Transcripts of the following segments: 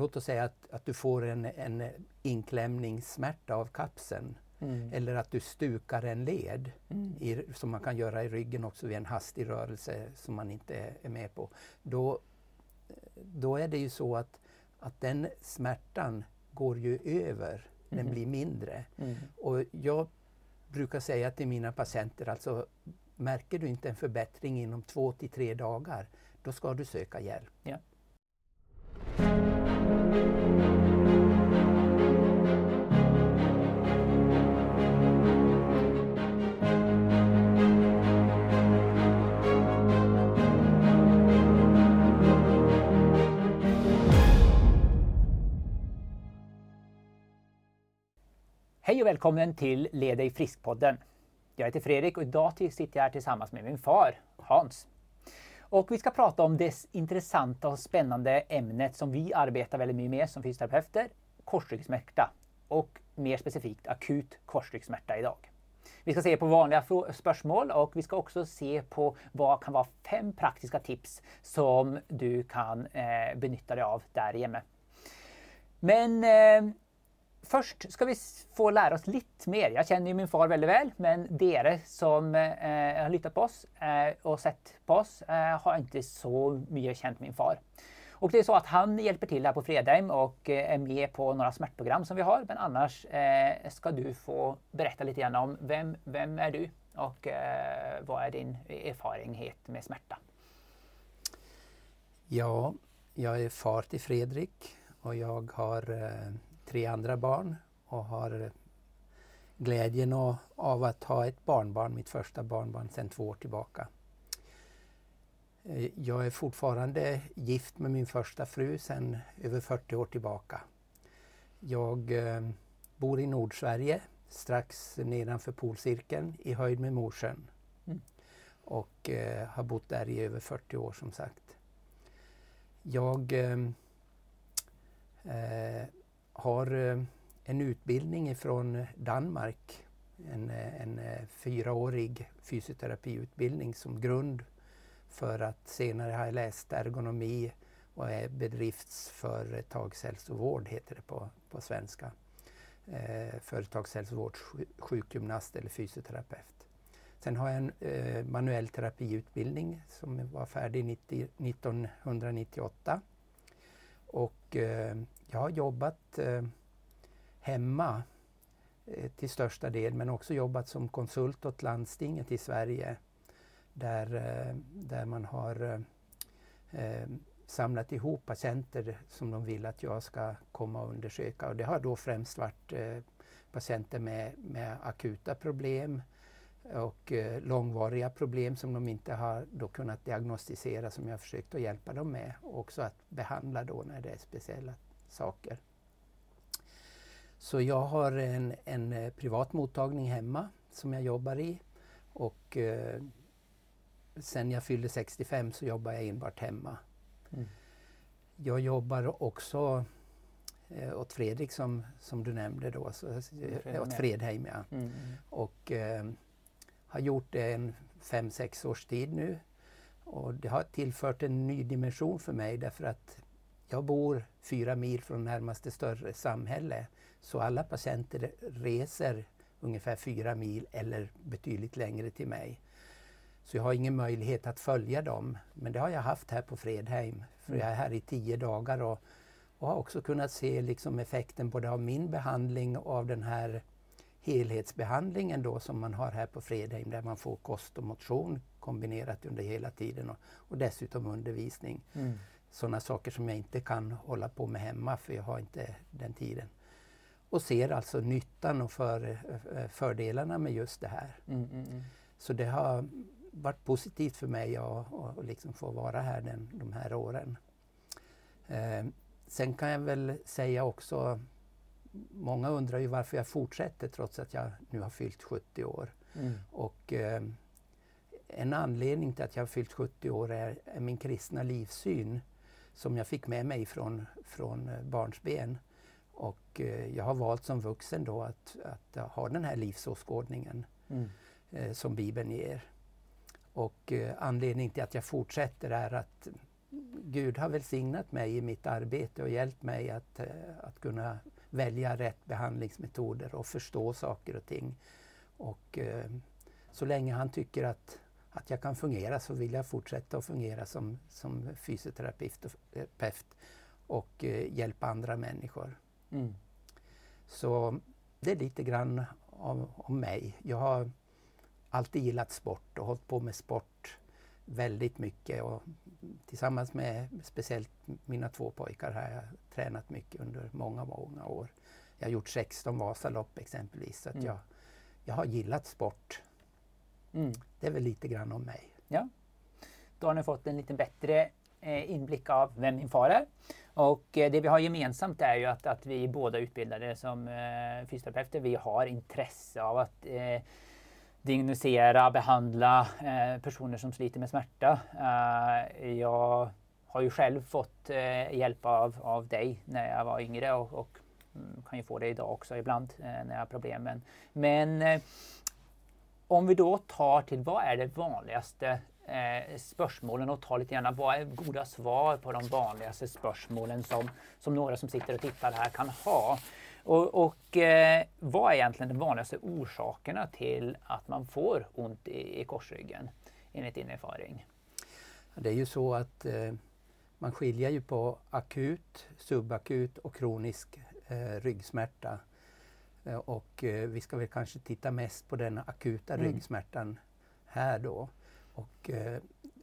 låt oss säga att, att du får en, en inklämningssmärta av kapseln. Mm. Eller att du stukar en led, mm. i, som man kan göra i ryggen också vid en hastig rörelse som man inte är med på. Då, då är det ju så att, att den smärtan går ju över, den mm. blir mindre. Mm. Och jag brukar säga till mina patienter, alltså märker du inte en förbättring inom två till tre dagar, då ska du söka hjälp. Ja. Hej och välkommen till Led dig frisk-podden. Jag heter Fredrik och idag sitter jag här tillsammans med min far Hans. Och vi ska prata om det intressanta och spännande ämnet som vi arbetar väldigt mycket med som fysioterapeuter, korsryggsmärta och mer specifikt akut korsryggsmärta idag. Vi ska se på vanliga spörsmål och vi ska också se på vad kan vara fem praktiska tips som du kan eh, benytta dig av där hemma. Men eh, först ska vi få lära oss lite mer. Jag känner ju min far väldigt väl, men dere som eh, har lyssnat på oss eh, och sett på oss eh, har inte så mycket känt min far. Och det är så att han hjälper till här på Fredheim och eh, är med på några smärtprogram som vi har. Men annars eh, ska du få berätta lite grann om vem, vem är du och eh, vad är din erfarenhet med smärta? Ja, jag är far till Fredrik och jag har eh, tre andra barn och har glädjen av att ha ett barnbarn, mitt första barnbarn, sedan två år tillbaka. Eh, jag är fortfarande gift med min första fru sedan över 40 år tillbaka. Jag eh, bor i Nordsverige, strax nedanför polcirkeln, i höjd med Mosjön. Mm. Och eh, har bott där i över 40 år som sagt. Jag eh, har eh, en utbildning ifrån Danmark. En, eh, en eh, fyraårig fysioterapiutbildning som grund för att senare ha läst ergonomi och är bedriftsföretagshälsovård, heter det på, på svenska. Eh, företagshälsovård, sjukgymnast eller fysioterapeut. Sen har jag en eh, manuell terapiutbildning som var färdig 90, 1998. Och eh, jag har jobbat eh, hemma eh, till största del men också jobbat som konsult åt landstinget i Sverige där, eh, där man har eh, eh samlat ihop patienter som de vill att jag ska komma och undersöka. Och det har då främst varit eh, patienter med, med akuta problem och eh, långvariga problem som de inte har då kunnat diagnostisera som jag har försökt att hjälpa dem med. Och också att behandla då när det är speciella saker. Så jag har en, en eh, privat mottagning hemma som jag jobbar i. Och eh, sen jag fyllde 65 så jobbar jag enbart hemma. Mm. Jag jobbar också eh, åt Fredrik som, som du nämnde då, så, eh, åt Fredheim. Ja. Mm. mm. Och, eh, har gjort det en fem, sex års tid nu. Och det har tillfört en ny dimension för mig därför att jag bor fyra mil från närmaste större samhälle. Så alla patienter reser ungefär fyra mil eller betydligt längre till mig. Så jag har ingen möjlighet att följa dem. Men det har jag haft här på Fredheim. För jag är här i tio dagar och, och har också kunnat se liksom effekten både av min behandling och av den här helhetsbehandlingen då som man har här på Fredheim där man får kost och motion kombinerat under hela tiden och, och dessutom undervisning. Mm. Sådana saker som jag inte kan hålla på med hemma för jag har inte den tiden. Och ser alltså nyttan och för, eh, fördelarna med just det här. Mm, mm, mm, Så det har varit positivt för mig att, att liksom få vara här den, de här åren. Eh, sen kan jag väl säga också många undrar ju varför jag fortsätter trots att jag nu har fyllt 70 år. Mm. Och eh, en anledning till att jag har fyllt 70 år är, är, min kristna livssyn som jag fick med mig från, från eh, barnsben. Och eh, jag har valt som vuxen då att, att ha den här livsåskådningen mm. eh, som Bibeln ger. Och eh, anledningen till att jag fortsätter är att Gud har välsignat mig i mitt arbete och hjälpt mig att, att kunna välja rätt behandlingsmetoder och förstå saker och ting. Och så länge han tycker att, att jag kan fungera så vill jag fortsätta att fungera som, som fysioterapeut och eh, hjälpa andra människor. Mm. Så det är lite grann om, mig. Jag har alltid gillat sport och hållit på med sport väldigt mycket. Och tillsammans med speciellt mina två pojkar har jag tränat mycket under många, många år. Jag har gjort 16 Vasalopp exempelvis. Så mm. jag, jag har gillat sport. Mm. Det är väl lite grann om mig. Ja. Då har ni fått en lite bättre eh, inblick av vem min far är. Och eh, det vi har gemensamt är ju att, att vi båda utbildade som eh, fysioterapeuter. Vi har intresse av att eh, diagnostisera, behandla eh, personer som sliter med smärta. Eh, jag har ju själv fått eh, hjälp av, av dig när jag var yngre och, och mm, kan ju få det idag också ibland eh, när jag har problem. Men, men om vi då tar till vad är det vanligaste eh, spörsmålen och tar lite grann vad är goda svar på de vanligaste spörsmålen som, som några som sitter och tittar här kan ha. Och, och eh, vad är egentligen de vanligaste orsakerna till att man får ont i, i korsryggen enligt din erfarenhet? Det är ju så att eh, man skiljer ju på akut, subakut och kronisk eh, ryggsmärta. Eh, och eh, vi ska väl kanske titta mest på den akuta mm. ryggsmärtan här då. Och eh,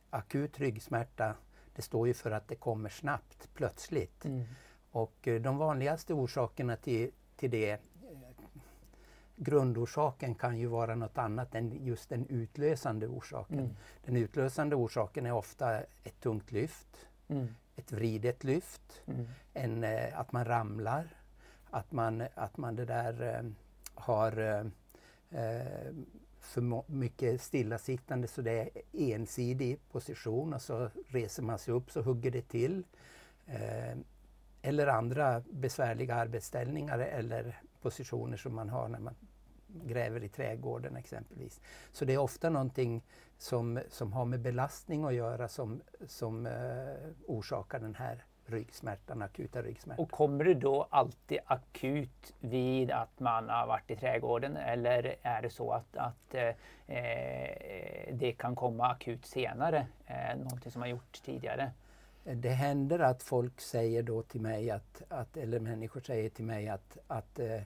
akut ryggsmärta, det står ju för att det kommer snabbt, plötsligt. Mm. Och de vanligaste orsakerna till, till det, grundorsaken kan ju vara något annat än just den utlösande orsaken. Mm. Den utlösande orsaken är ofta ett tungt lyft, mm. ett vridet lyft, mm. en, eh, att man ramlar, att man, att man det där eh, har eh, eh för mycket stillasittande så det är ensidig position och så reser man sig upp så hugger det till. Eh, eller andra besvärliga arbetsställningar eller positioner som man har när man gräver i trädgården exempelvis. Så det är ofta någonting som, som har med belastning att göra som, som eh, orsakar den här ryggsmärtan, akuta ryggsmärtan. Och kommer det då alltid akut vid att man har varit i trädgården eller är det så att, att eh, eh det kan komma akut senare, eh, någonting som man gjort tidigare? det händer att folk säger då till mig att, att eller människor säger till mig att, att eh,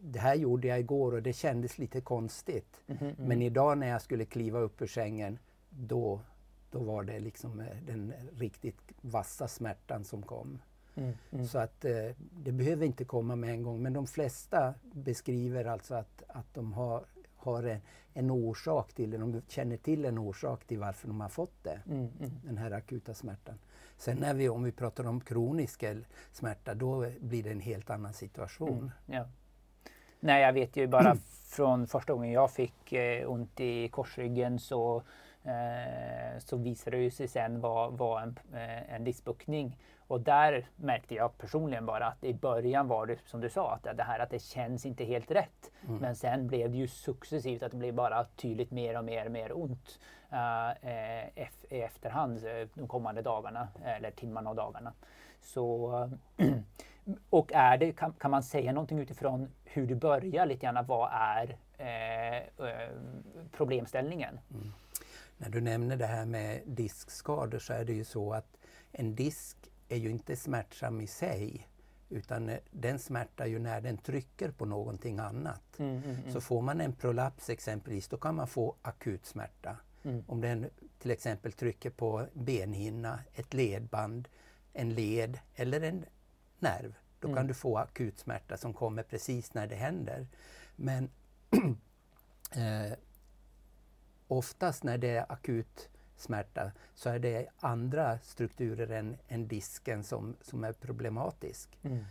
det här gjorde jag igår och det kändes lite konstigt. Mm -hmm. Men idag när jag skulle kliva upp ur sängen då, då var det liksom eh, den riktigt vassa smärtan som kom. Mm, mm. Så att eh, det behöver inte komma med en gång men de flesta beskriver alltså att, att de har har en, en orsak till det. De känner till en orsak till varför de har fått det, mm, mm. den här akuta smärtan. Sen när vi, om vi pratar om kronisk smärta, då blir det en helt annan situation. Mm, ja. Nej, jag vet ju bara från första gången jag fick eh, ont i korsryggen så, så visade det sig sen vara var en, eh, en diskbuktning. Och där märkte jag personligen bara att i början var det som du sa, att det här att det känns inte helt rätt. Mm. Men sen blev det ju successivt att det blev bara tydligt mer och mer och mer ont uh, i efterhand eh, de kommande dagarna eller timmarna och dagarna. Så, och är det, kan, kan, man säga någonting utifrån hur du börjar lite grann, vad är eh, problemställningen? Mm. När du nämner det här med diskskador så är det ju så att en disk är ju inte smärtsam i sig utan eh, den smärtar ju när den trycker på någonting annat. Mm, mm, mm. Så får man en prolaps exempelvis, då kan man få akut smärta. Mm. Om den till exempel trycker på benhinna, ett ledband, en led eller en nerv, då kan mm. du få akut smärta som kommer precis när det händer. Men eh, oftast när det är akut smärta så är det andra strukturer än, än disken som, som är problematisk. Mm.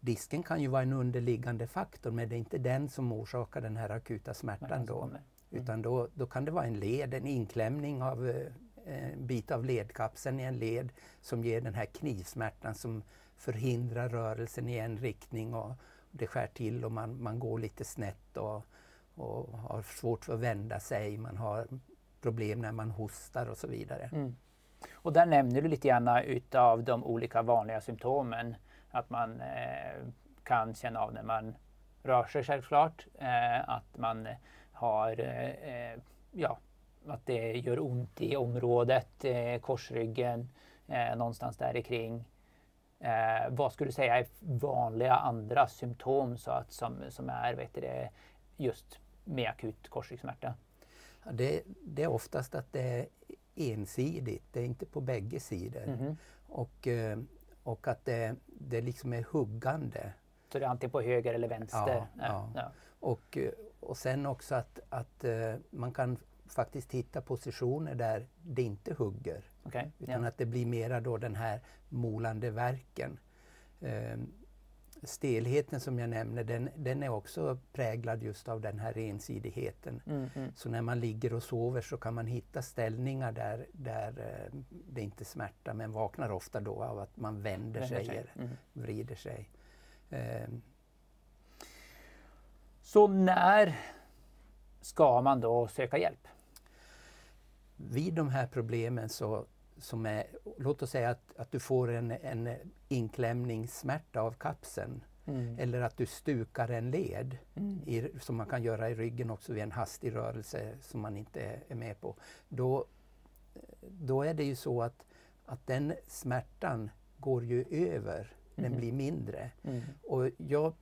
Disken kan ju vara en underliggande faktor men det är inte den som orsakar den här akuta smärtan då. Mm. Utan då, då kan det vara en led, en inklämning av eh, en bit av ledkapseln i en led som ger den här knivsmärtan som förhindrar rörelsen i en riktning och det skär till och man, man går lite snett och, och har svårt för att vända sig. Man har problem när man hostar och så vidare. Mm. Och där nämner du lite grann utav de olika vanliga symptomen. Att man eh, kan känna av när man rör sig självklart. Eh, att man har, eh, eh ja, att det gör ont i området, eh, korsryggen, eh, någonstans där kring. Eh, vad skulle du säga är vanliga andra symptom så att, som, som är vet du, just med akut korsryggsmärta? Det, det, är oftast att det är ensidigt, det är inte på bägge sidor. Mm och, och att det, det liksom är huggande. Så det är antingen på höger eller vänster? Ja. ja. ja. Och, och sen också att, att man kan faktiskt hitta positioner där det inte hugger. Okay, utan ja. att det blir mera då den här molande verken. Eh, stelheten som jag nämner den, den, är också präglad just av den här ensidigheten. Mm, mm. Så när man ligger och sover så kan man hitta ställningar där, där eh, det inte smärtar men vaknar ofta då av att man vänder, vänder sig, sig. eller mm. vrider sig. Eh. Så när ska man då söka hjälp? vid de här problemen så som är, låt oss säga att, att du får en, en inklämningssmärta av kapseln mm. eller att du stukar en led mm. i, som man kan göra i ryggen också vid en hastig rörelse som man inte är med på. Då, då är det ju så att, att den smärtan går ju över, den mm. blir mindre. Mm. Och jag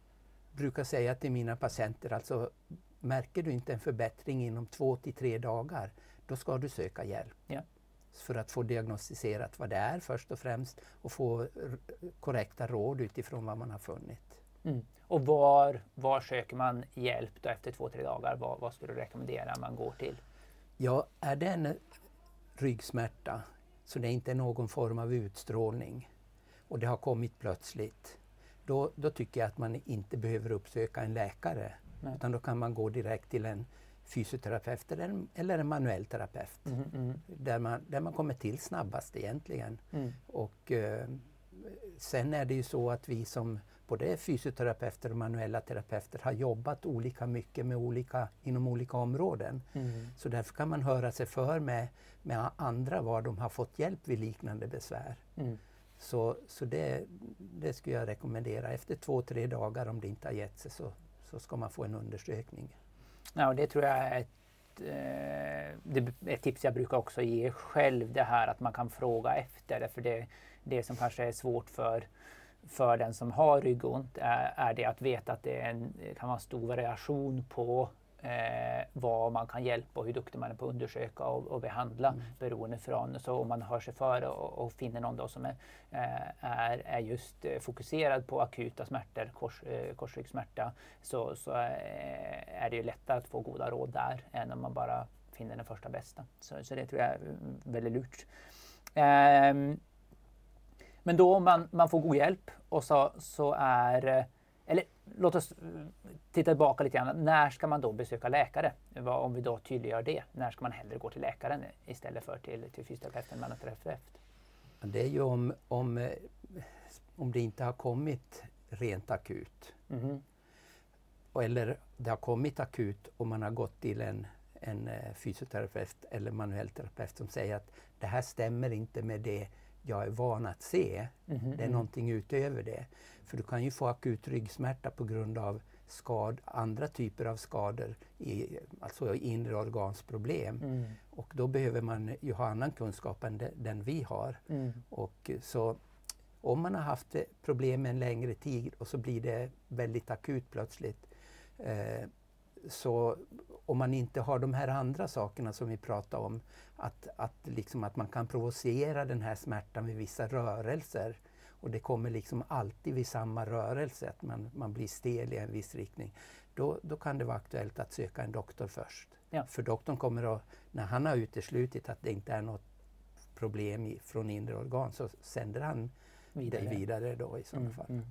brukar säga till mina patienter, alltså märker du inte en förbättring inom två till tre dagar, då ska du söka hjälp. Ja. För att få diagnostiserat vad det är först och främst och få korrekta råd utifrån vad man har funnit. Mm. Och var, var söker man hjälp då efter två, tre dagar? Vad, vad skulle du rekommendera man går till? Ja, är det en ryggsmärta så det inte är någon form av utstrålning och det har kommit plötsligt, då, då tycker jag att man inte behöver uppsöka en läkare. Nej. Utan då kan man gå direkt till en fysioterapeut eller en, eller en manuell terapeut. Mm, mm. Där, man, där man kommer till snabbast egentligen. Mm. Och, eh, sen är det ju så att vi som både fysioterapeuter och manuella terapeuter har jobbat olika mycket med olika, inom olika områden. Mm. Så därför kan man höra sig för med, med andra var de har fått hjälp vid liknande besvär. Mm. Så, så det, det skulle jag rekommendera. Efter två, tre dagar om det inte har gett sig så, så ska man få en undersökning. Ja, det tror jag är ett, eh, det är ett tips jag brukar också ge själv. Det här att man kan fråga efter. För det, det som kanske är svårt för, för den som har ryggont är, är det att veta att det en, kan vara stor variation på eh, vad man kan hjälpa och hur duktig man är på att undersöka och, och behandla mm. beroende från. Så om man hör sig för och, och finner någon då som är, eh, är, är just eh, fokuserad på akuta smärtor, kors, eh, korsryggsmärta, så, så eh, är det ju lättare att få goda råd där än om man bara finner den första bästa. Så, så det tror jag är väldigt lurt. Um, men då om man, man får god hjälp och så, så är eller låt oss eh, titta tillbaka lite grann. När ska man då besöka läkare? Om vi då tydliggör det. När ska man hellre gå till läkaren istället för till, till fysioterapeuten, manoterapeut? Det är ju om, om, eh, om det inte har kommit rent akut. Mm. Eller det har kommit akut och man har gått till en, en eh, fysioterapeut eller manuell terapeut som säger att det här stämmer inte med det jag är van att se. Mm. Det är någonting utöver det. För du kan ju få akut ryggsmärta på grund av skad, andra typer av skador, i, alltså inre organsproblem. Mm. Och då behöver man ju ha annan kunskap än de, den vi har. Mm. Och så om man har haft problem en längre tid och så blir det väldigt akut plötsligt, eh, så om man inte har de här andra sakerna som vi pratade om, att, att, liksom att man kan provocera den här smärtan med vissa rörelser och det kommer liksom alltid vid samma rörelse, att man, man blir stel i en viss riktning. Då, då kan det vara aktuellt att söka en doktor först. Ja. För doktorn kommer att, när han har uteslutit att det inte är något problem i, från inre organ, så sänder han vidare. dig vidare då i sådana mm, fall. Mm.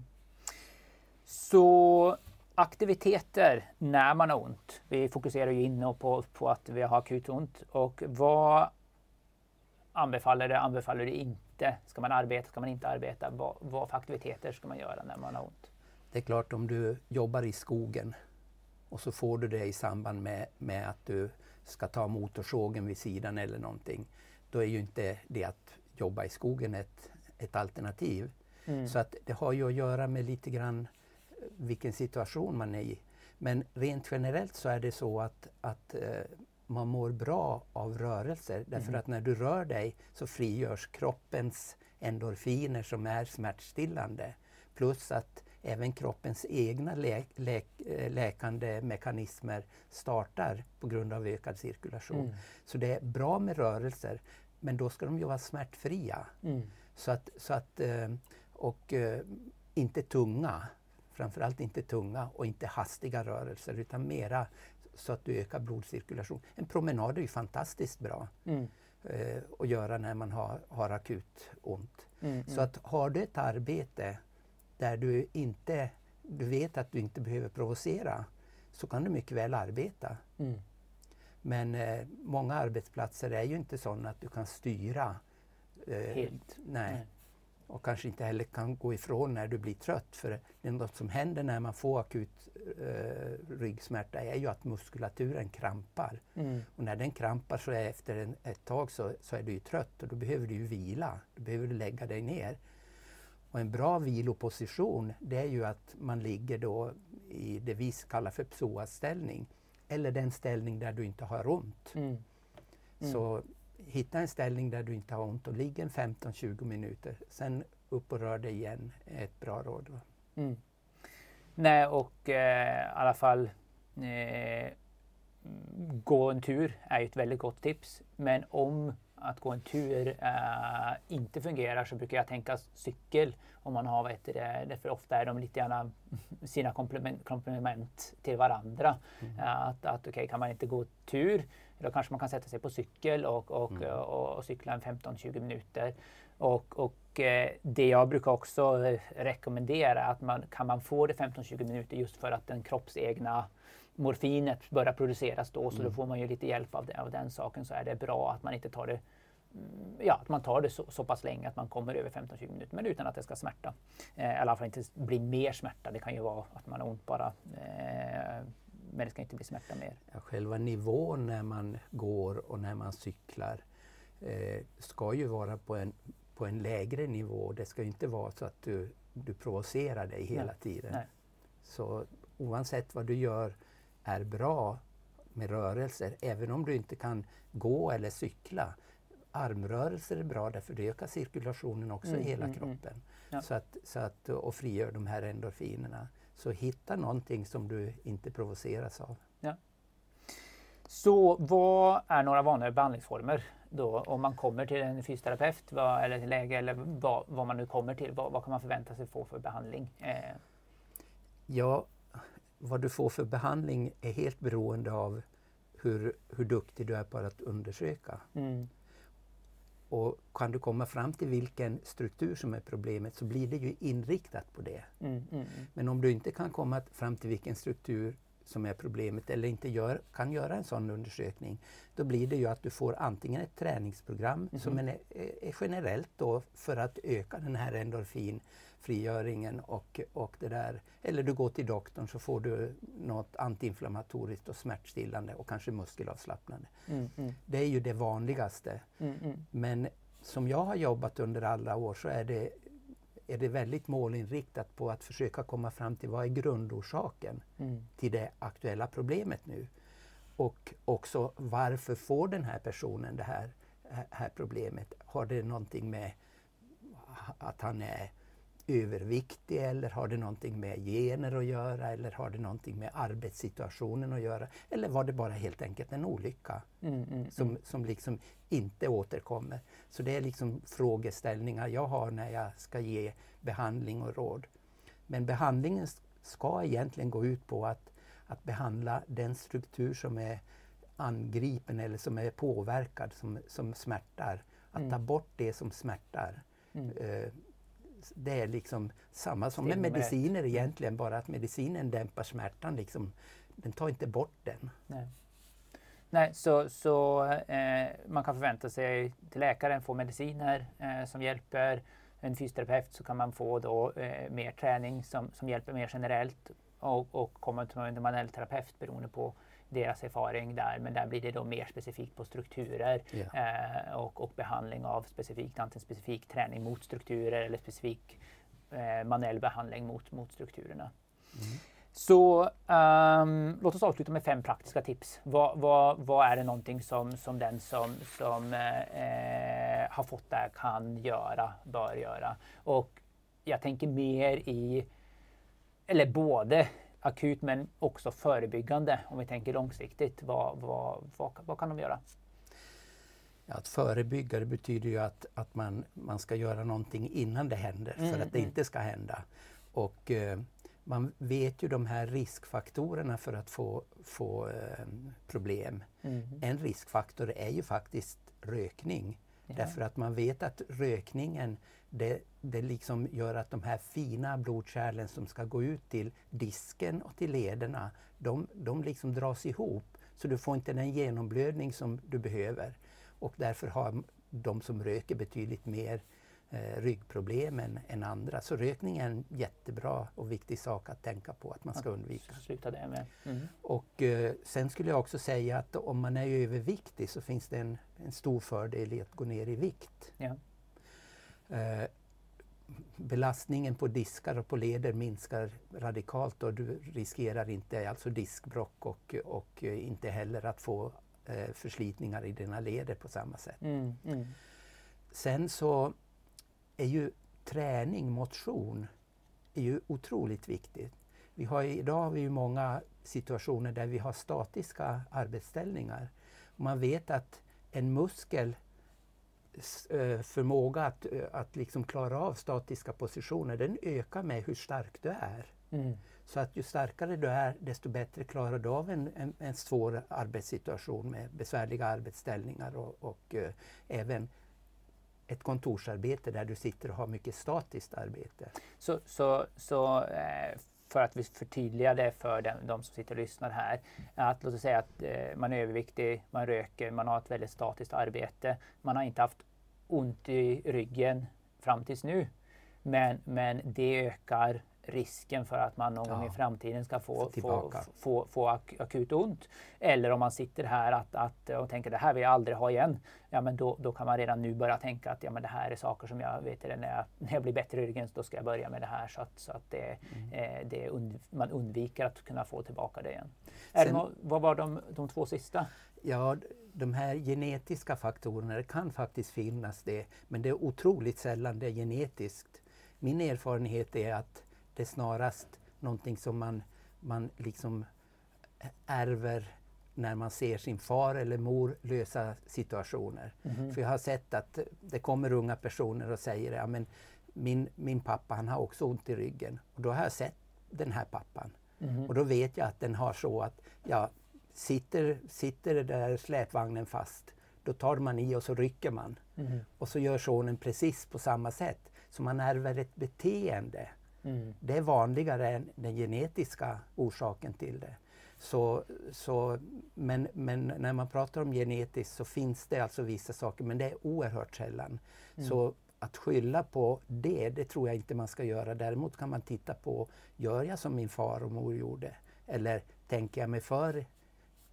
Så aktiviteter när man har ont. Vi fokuserar ju inne på, på att vi har akut ont. Och vad anbefaller det, anbefaller det inte? Ska man arbeta, ska man inte arbeta? Vad, vad för aktiviteter ska man göra när man har ont? Det är klart om du jobbar i skogen och så får du det i samband med, med att du ska ta motorsågen vid sidan eller någonting. då är ju inte det att jobba i skogen ett, ett alternativ. Mm. Så att det har ju att göra med lite grann eh, vilken situation man är i. Men rent generellt så är det så att, att eh, man mår bra av rörelser. Därför mm. att när du rör dig så frigörs kroppens endorfiner som är smärtstillande. Plus att även kroppens egna lä lä eh, läkande mekanismer startar på grund av ökad cirkulation. Mm. Så det är bra med rörelser, men då ska de ju vara smärtfria. Mm. Så att, så att, eh, och eh, inte tunga, framförallt inte tunga och inte hastiga rörelser utan mera så att du ökar blodcirkulation. En promenad är ju fantastiskt bra mm. eh, att göra när man har, har akut ont. Mm, så att har du ett arbete där du inte du vet att du inte behöver provocera så kan du mycket väl arbeta. Mm. Men eh, många arbetsplatser är ju inte sådana att du kan styra. Eh, Helt? Nej. nej. Och kanske inte heller kan gå ifrån när du blir trött. För det är något som händer när man får akut eh, ryggsmärta är ju att muskulaturen krampar. Mm. Och när den krampar så är efter en, ett tag så, så är du ju trött och då behöver du ju vila. Då behöver du lägga dig ner. Och en bra viloposition det är ju att man ligger då i det vi kallar för psoasställning. Eller den ställning där du inte har ont. Mm. Mm. Så hitta en ställning där du inte har ont och ligg en 15-20 minuter. Sen upp och rör dig igen är ett bra råd. Mm. Nej, och eh, i alla fall eh, gå en tur är ett väldigt gott tips. Men om att gå en tur äh, inte fungerar så brukar jag tänka cykel om man har, vet det, för ofta är de lite grann sina komplement, komplement till varandra. Mm. Äh, att, att okay, kan man inte gå tur, då kanske man kan sätta sig på cykel och, och, mm. och, och cykla en 15-20 minuter. Och, och eh, det jag brukar också rekommendera att man kan man få det 15-20 minuter just för att den kroppsegna morfinet börjar produceras då, så mm. då får man ju lite hjälp av, det, av den saken. Så är det bra att man inte tar det ja, att man tar det så, så pass länge att man kommer över 15-20 minuter, men utan att det ska smärta. Eh, I alla fall inte bli mer smärta. Det kan ju vara att man har ont bara, eh, men det ska inte bli smärta mer. Ja, själva nivån när man går och när man cyklar eh, ska ju vara på en, på en lägre nivå. Det ska inte vara så att du, du provocerar dig hela Nej. tiden. Nej. Så oavsett vad du gör är bra med rörelser, även om du inte kan gå eller cykla. Armrörelser är bra därför det ökar cirkulationen också mm, i hela mm, mm. kroppen. Ja. Så att, så att, och frigör de här endorfinerna. Så hitta någonting som du inte provoceras av. Ja. Så vad är några vanliga behandlingsformer då om man kommer till en fysioterapeut vad, eller till läge eller vad, vad man nu kommer till? Vad, vad, kan man förvänta sig få för behandling? Eh. Ja, vad du får för behandling är helt beroende av hur, hur duktig du är på att undersöka. Mm. Och kan du komma fram till vilken struktur som är problemet så blir det ju inriktat på det. Mm, mm, mm. Men om du inte kan komma fram till vilken struktur som är problemet eller inte gör, kan göra en sån undersökning, då blir det ju att du får antingen ett träningsprogram mm. som är, är, generellt då för att öka den här endorfinfrigöringen och, och det där. Eller du går till doktorn så får du något antiinflammatoriskt och smärtstillande och kanske muskelavslappnande. Mm, mm. Det är ju det vanligaste. Mm, mm. Men som jag har jobbat under alla år så är det är det väldigt målinriktat på att försöka komma fram till vad är grundorsaken mm. till det aktuella problemet nu. Och också varför får den här personen det här, här problemet? Har det någonting med att han är överviktig eller har det någonting med gener att göra eller har det någonting med arbetssituationen att göra? Eller var det bara helt enkelt en olycka mm, mm, som, mm. som liksom inte återkommer? Så det är liksom frågeställningar jag har när jag ska ge behandling och råd. Men behandlingen ska egentligen gå ut på att, att behandla den struktur som är angripen eller som är påverkad, som, som smärtar. Att mm. ta bort det som smärtar. Mm. Det är liksom samma som med mediciner mm. egentligen, bara att medicinen dämpar smärtan. Liksom. Den tar inte bort den. Nej. Nej, så, så eh, man kan förvänta sig till läkaren få mediciner eh, som hjälper. En fysioterapeut så kan man få då eh, mer träning som, som hjälper mer generellt och, och komma till en manuell terapeut beroende på deras erfaring där, men där blir det då mer specifikt på strukturer Ja. eh, och, och behandling av specifikt, antingen specifik träning mot strukturer eller specifik eh, manuell behandling mot, mot strukturerna. Så ehm, låt oss avsluta med fem praktiska tips. Vad, vad, vad är det någonting som, som den som, som eh, eh, har fått det här kan göra, bör göra? Och jag tänker mer i, eller både akut men också förebyggande om vi tänker långsiktigt. Vad, vad, vad, vad kan de göra? Att förebygga det betyder ju att, att man, man ska göra någonting innan det händer för Mm, att det mm. inte ska hända. Och eh, man vet ju de här riskfaktorerna för att få, få eh, problem. En riskfaktor är ju faktiskt rökning. Ja. Därför att man vet att rökningen det, det liksom gör att de här fina blodkärlen som ska gå ut till disken och till lederna, de, de liksom dras ihop. Så du får inte den genomblödning som du behöver. Och därför har de som röker betydligt mer eh, ryggproblem än, än andra. Så rökning är en jättebra och viktig sak att tänka på att man ska undvika. Sluta det med. Mm. Och eh, sen skulle jag också säga att om man är överviktig så finns det en, en stor fördel i att gå ner i vikt. Ja. Eh, belastningen på diskar och på leder minskar radikalt och du riskerar inte alltså diskbrock och, och inte heller att få eh, förslitningar i dina leder på samma sätt. Mm. Mm. Sen så är ju träning, motion, är ju otroligt viktigt. Vi har, idag har vi ju många situationer där vi har statiska arbetsställningar. Man vet att en muskel förmåga att, att liksom klara av statiska positioner, den ökar med hur stark du är. Mm. Så att ju starkare du är, desto bättre klarar du av en, en, en svår arbetssituation med besvärliga arbetsställningar och, och eh, även ett kontorsarbete där du sitter och har mycket statiskt arbete. Så, så, så eh, för att vi förtydligar det för de, de som sitter och lyssnar här. Att låt oss säga att eh, man är överviktig, man röker, man har ett väldigt statiskt arbete. Man har inte haft ont i ryggen fram tills nu. Men, men det ökar risken för att man någon gång Ja. i framtiden ska få, få, få, få ak akut ont. Eller om man sitter här att, att, och tänker det här vill jag aldrig ha igen. Ja, men då, då kan man redan nu börja tänka att ja, men det här är saker som jag vet det, när, jag, när jag blir bättre i ryggen då ska jag börja med det här så att, så att det, eh, det und, man undviker att kunna få tillbaka det igen. Det Sen- nå- vad var de, de två sista? Ja, de här genetiska faktorerna, det kan faktiskt finnas det, men det är otroligt sällan det är genetiskt. Min erfarenhet är att det är snarast någonting som man, man liksom ärver när man ser sin far eller mor lösa situationer. För jag har sett att det kommer unga personer och säger ja, men min, min pappa han har också ont i ryggen. Och då har jag sett den här pappan. Och då vet jag att den har så att ja, sitter, sitter där släpvagnen fast, då tar man i och så rycker man. Och så gör sonen precis på samma sätt. Så man ärver ett beteende. Mm. Det är vanligare än den genetiska orsaken till det. Så, så, men, men när man pratar om genetiskt så finns det alltså vissa saker, men det är oerhört sällan. Så att skylla på det, det tror jag inte man ska göra. Däremot kan man titta på, gör jag som min far och mor gjorde? Eller tänker jag mig för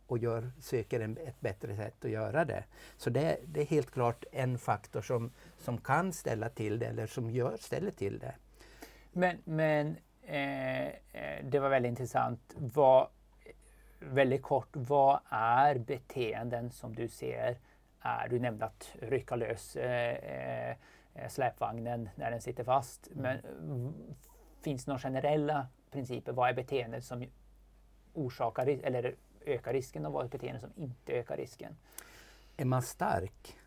och gör, söker en, ett bättre sätt att göra det. Så det, det är helt klart en faktor som, som kan ställa till det eller som gör, ställer till det. Men, men eh, eh, det var väldigt intressant. Vad, väldigt kort, vad är beteenden som du ser är, du nämnde att rycka lös eh, eh, släpvagnen när den sitter fast. Men mm, finns det några generella principer? Vad är beteenden som orsakar eller ökar risken och vad är beteenden som inte ökar risken? Är man stark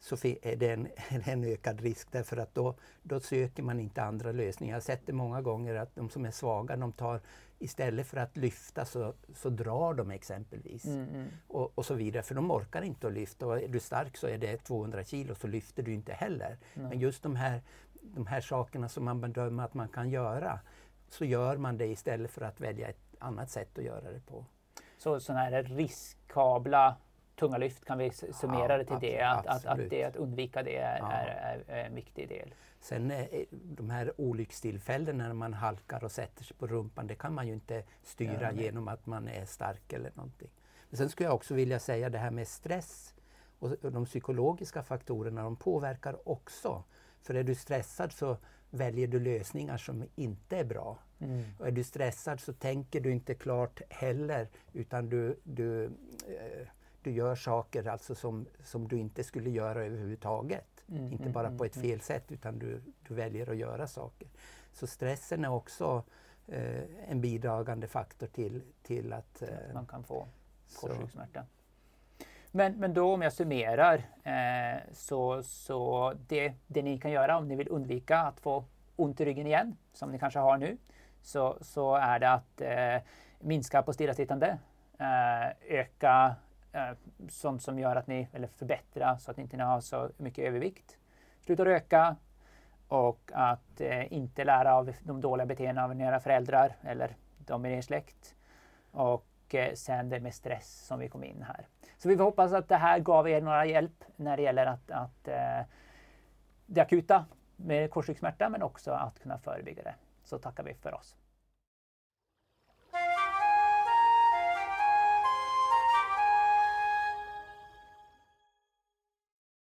så är det en, en ökad risk därför att då, då söker man inte andra lösningar. Jag har sett det många gånger att de som är svaga, de tar istället för att lyfta så, så drar de exempelvis. Och, och så vidare, för de orkar inte att lyfta. Och är du stark så är det 200 kilo så lyfter du inte heller. Men just de här, de här sakerna som man bedömer att man kan göra, så gör man det istället för att välja ett annat sätt att göra det på. Så sådana här riskabla tunga lyft kan vi summera Ja, det till det. Att, att, att, det, att undvika det är, Ja. är, är, en viktig del. Sen eh, de här olyckstillfällena när man halkar och sätter sig på rumpan, det kan man ju inte styra Ja, genom att man är stark eller någonting. Sen skulle jag också vilja säga det här med stress och de psykologiska faktorerna, de påverkar också. För är du stressad så väljer du lösningar som inte är bra. Mm. Och är du stressad så tänker du inte klart heller utan du, du, eh, du gör saker alltså som, som du inte skulle göra överhuvudtaget. Mm, inte bara mm, på ett mm, fel sätt utan du, du väljer att göra saker. Så stressen är också eh, en bidragande faktor till, till att eh, man kan få korsryggsmärta. Men, men då om jag summerar eh, så, så det, det ni kan göra om ni vill undvika att få ont i ryggen igen, som ni kanske har nu, så, så är det att eh, minska på stillasittande, eh, öka eh, Eh, sånt som gör att ni, eller förbättra så att ni inte har så mycket övervikt. Sluta röka och att eh, inte lära av de dåliga beteendena av era föräldrar eller de i er släkt. Och eh, sen det med stress som vi kom in här. Så vi hoppas att det här gav er några hjälp när det gäller att, att eh, det akuta med korsryggsmärta men också att kunna förebygga det. Så tackar vi för oss.